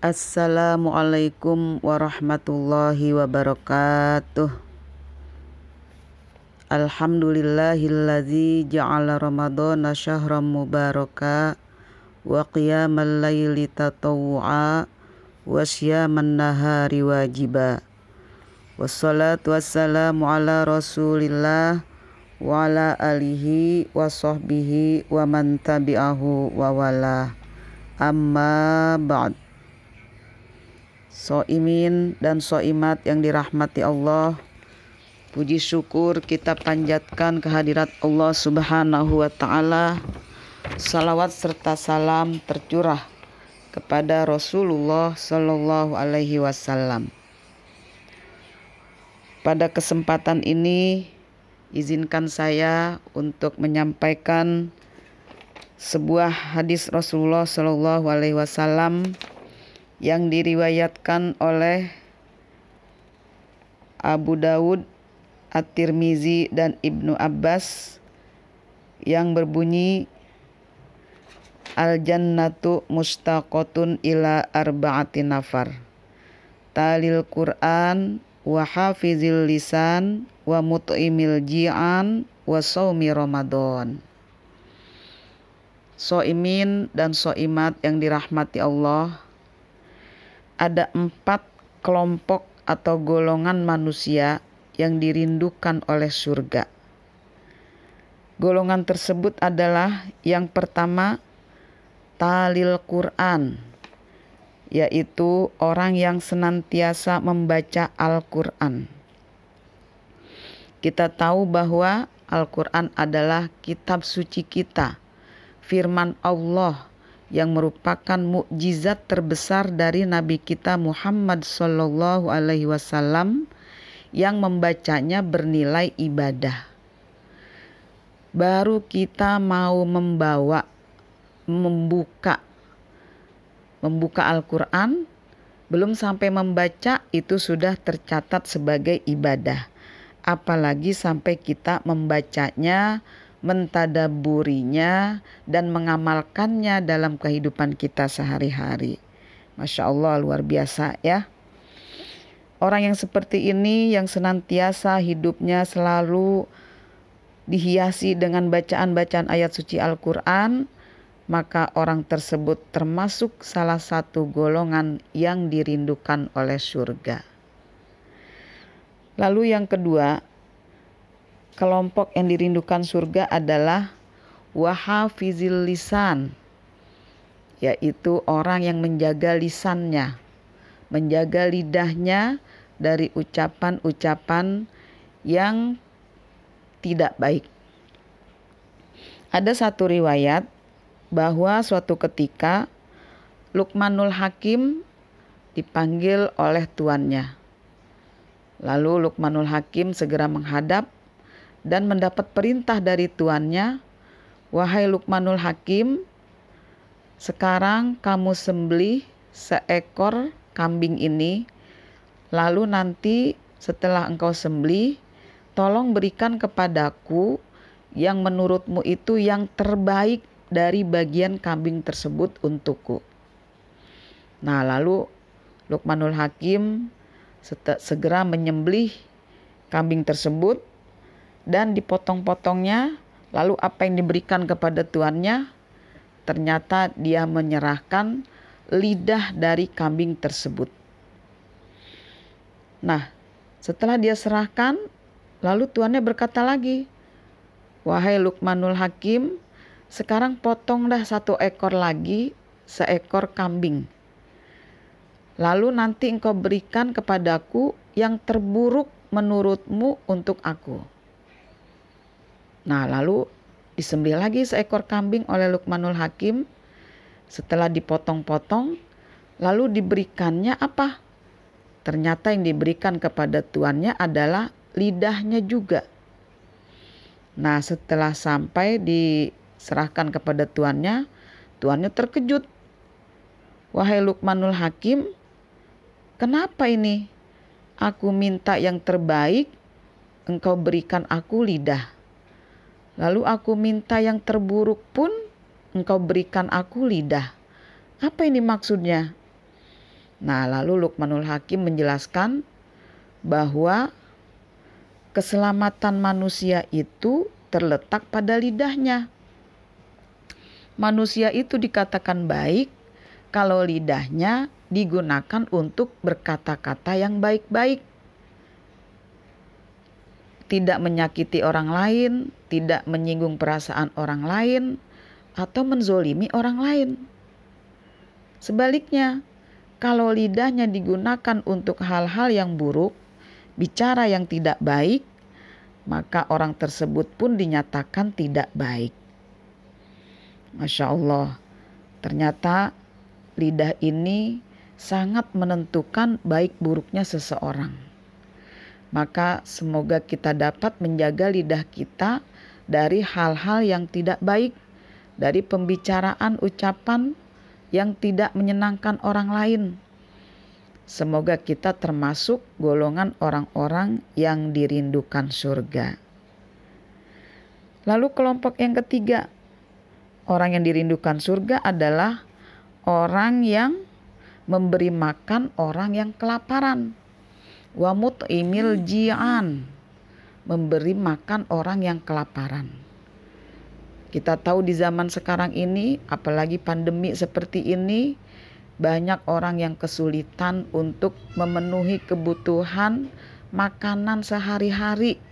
Assalamualaikum warahmatullahi wabarakatuh. Alhamdulillahilladzi ja'ala ramadhana syahran mubaraka wa qiyamal laili tatawwa wa syiyaman nahari wajiba. Wassalatu wassalamu ala rasulillah wa ala alihi wa sahbihi wa man tabi'ahu wa wala. Amma ba'd. Soimin dan soimat yang dirahmati Allah Puji syukur kita panjatkan kehadirat Allah subhanahu wa ta'ala Salawat serta salam tercurah kepada Rasulullah Sallallahu Alaihi Wasallam. Pada kesempatan ini, izinkan saya untuk menyampaikan sebuah hadis Rasulullah Sallallahu Alaihi Wasallam yang diriwayatkan oleh Abu Dawud, At-Tirmizi dan Ibnu Abbas yang berbunyi Al-jannatu mustaqotun ila arba'ati nafar. Talil Quran wa hafizil lisan wa mut'imil ji'an wa saumi Ramadan. Soimin dan soimat yang dirahmati Allah, ada empat kelompok atau golongan manusia yang dirindukan oleh surga. Golongan tersebut adalah yang pertama talil Quran, yaitu orang yang senantiasa membaca Al-Quran. Kita tahu bahwa Al-Quran adalah kitab suci kita, firman Allah yang merupakan mukjizat terbesar dari Nabi kita Muhammad Sallallahu Alaihi Wasallam yang membacanya bernilai ibadah. Baru kita mau membawa, membuka, membuka Al-Quran, belum sampai membaca itu sudah tercatat sebagai ibadah. Apalagi sampai kita membacanya, mentadaburinya dan mengamalkannya dalam kehidupan kita sehari-hari. Masya Allah luar biasa ya. Orang yang seperti ini yang senantiasa hidupnya selalu dihiasi dengan bacaan-bacaan ayat suci Al-Quran, maka orang tersebut termasuk salah satu golongan yang dirindukan oleh surga. Lalu yang kedua, kelompok yang dirindukan surga adalah wahafizil lisan, yaitu orang yang menjaga lisannya, menjaga lidahnya dari ucapan-ucapan yang tidak baik. Ada satu riwayat bahwa suatu ketika Lukmanul Hakim dipanggil oleh tuannya. Lalu Lukmanul Hakim segera menghadap dan mendapat perintah dari tuannya, "Wahai Lukmanul Hakim, sekarang kamu sembelih seekor kambing ini, lalu nanti setelah engkau sembelih, tolong berikan kepadaku yang menurutmu itu yang terbaik dari bagian kambing tersebut untukku." Nah, lalu Lukmanul Hakim segera menyembelih kambing tersebut dan dipotong-potongnya. Lalu apa yang diberikan kepada tuannya? Ternyata dia menyerahkan lidah dari kambing tersebut. Nah, setelah dia serahkan, lalu tuannya berkata lagi, "Wahai Lukmanul Hakim, sekarang potong dah satu ekor lagi, seekor kambing. Lalu nanti engkau berikan kepadaku yang terburuk menurutmu untuk aku." Nah, lalu disembelih lagi seekor kambing oleh Lukmanul Hakim. Setelah dipotong-potong, lalu diberikannya apa? Ternyata yang diberikan kepada tuannya adalah lidahnya juga. Nah, setelah sampai diserahkan kepada tuannya, tuannya terkejut. Wahai Lukmanul Hakim, kenapa ini? Aku minta yang terbaik, engkau berikan aku lidah. Lalu aku minta yang terburuk pun engkau berikan aku lidah. Apa ini maksudnya? Nah, lalu Lukmanul Hakim menjelaskan bahwa keselamatan manusia itu terletak pada lidahnya. Manusia itu dikatakan baik kalau lidahnya digunakan untuk berkata-kata yang baik-baik. Tidak menyakiti orang lain, tidak menyinggung perasaan orang lain, atau menzolimi orang lain. Sebaliknya, kalau lidahnya digunakan untuk hal-hal yang buruk, bicara yang tidak baik, maka orang tersebut pun dinyatakan tidak baik. Masya Allah, ternyata lidah ini sangat menentukan baik buruknya seseorang. Maka semoga kita dapat menjaga lidah kita dari hal-hal yang tidak baik, dari pembicaraan ucapan yang tidak menyenangkan orang lain Semoga kita termasuk golongan orang-orang yang dirindukan surga. Lalu kelompok yang ketiga, orang yang dirindukan surga adalah orang yang memberi makan orang yang kelaparan. Wa mut'imil ji'an, memberi makan orang yang kelaparan. Kita tahu di zaman sekarang ini, apalagi pandemi seperti ini, banyak orang yang kesulitan untuk memenuhi kebutuhan makanan sehari-hari.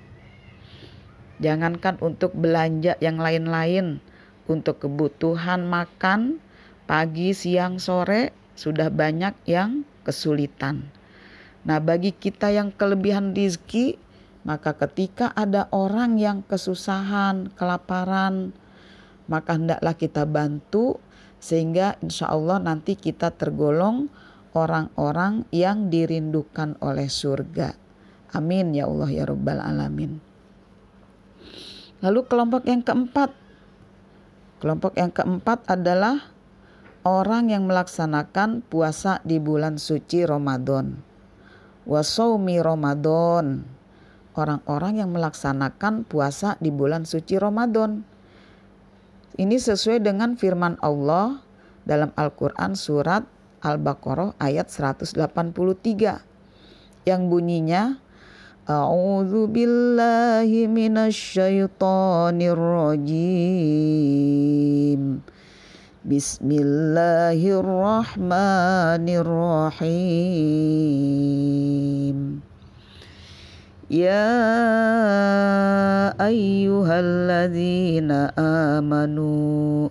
Jangankan untuk belanja yang lain-lain, untuk kebutuhan makan pagi, siang, sore sudah banyak yang kesulitan. Nah, bagi kita yang kelebihan rizki, maka ketika ada orang yang kesusahan, kelaparan, maka hendaklah kita bantu sehingga insya Allah nanti kita tergolong orang-orang yang dirindukan oleh surga. Amin ya Allah ya Rabbal Alamin. Lalu kelompok yang keempat. Kelompok yang keempat adalah orang yang melaksanakan puasa di bulan suci Ramadan. Wasaumi Ramadan. Orang-orang yang melaksanakan puasa di bulan suci Ramadan ini sesuai dengan firman Allah dalam Al-Quran surat Al-Baqarah ayat 183 yang bunyinya A'udzu billahi minasyaitonir rajim. Bismillahirrahmanirrahim. Ya أيها الذين آمنوا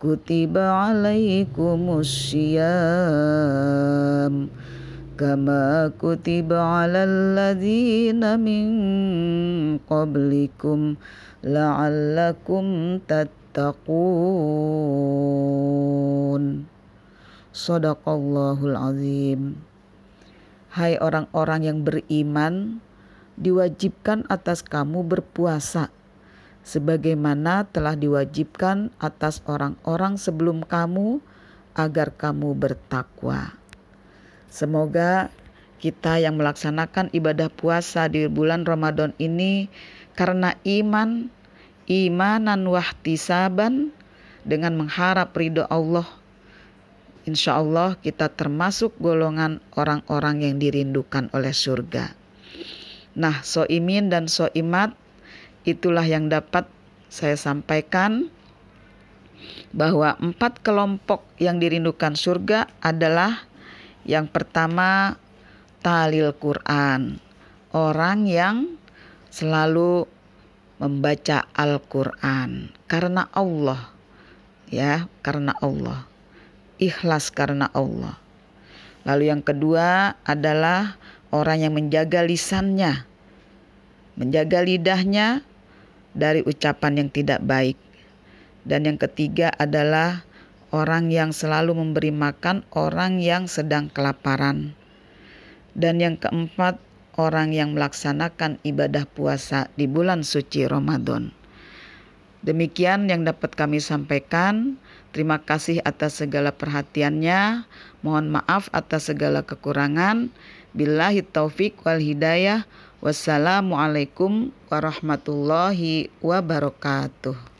كتب عليكم الصيام كما كتب على الذين من قبلكم لعلكم تتقون Sadaqallahul azim Hai orang-orang yang beriman diwajibkan atas kamu berpuasa sebagaimana telah diwajibkan atas orang-orang sebelum kamu agar kamu bertakwa. Semoga kita yang melaksanakan ibadah puasa di bulan Ramadan ini karena iman, imanan wahtisaban dengan mengharap ridho Allah. Insya Allah kita termasuk golongan orang-orang yang dirindukan oleh surga. Nah, soimin dan soimat itulah yang dapat saya sampaikan bahwa empat kelompok yang dirindukan surga adalah yang pertama talil Quran, orang yang selalu membaca Al-Quran karena Allah, ya, karena Allah, ikhlas karena Allah. Lalu yang kedua adalah orang yang menjaga lisannya, menjaga lidahnya dari ucapan yang tidak baik. Dan yang ketiga adalah orang yang selalu memberi makan orang yang sedang kelaparan. Dan yang keempat, orang yang melaksanakan ibadah puasa di bulan suci Ramadan. Demikian yang dapat kami sampaikan. Terima kasih atas segala perhatiannya. Mohon maaf atas segala kekurangan. Billahi taufik wal hidayah. Wassalamualaikum warahmatullahi wabarakatuh.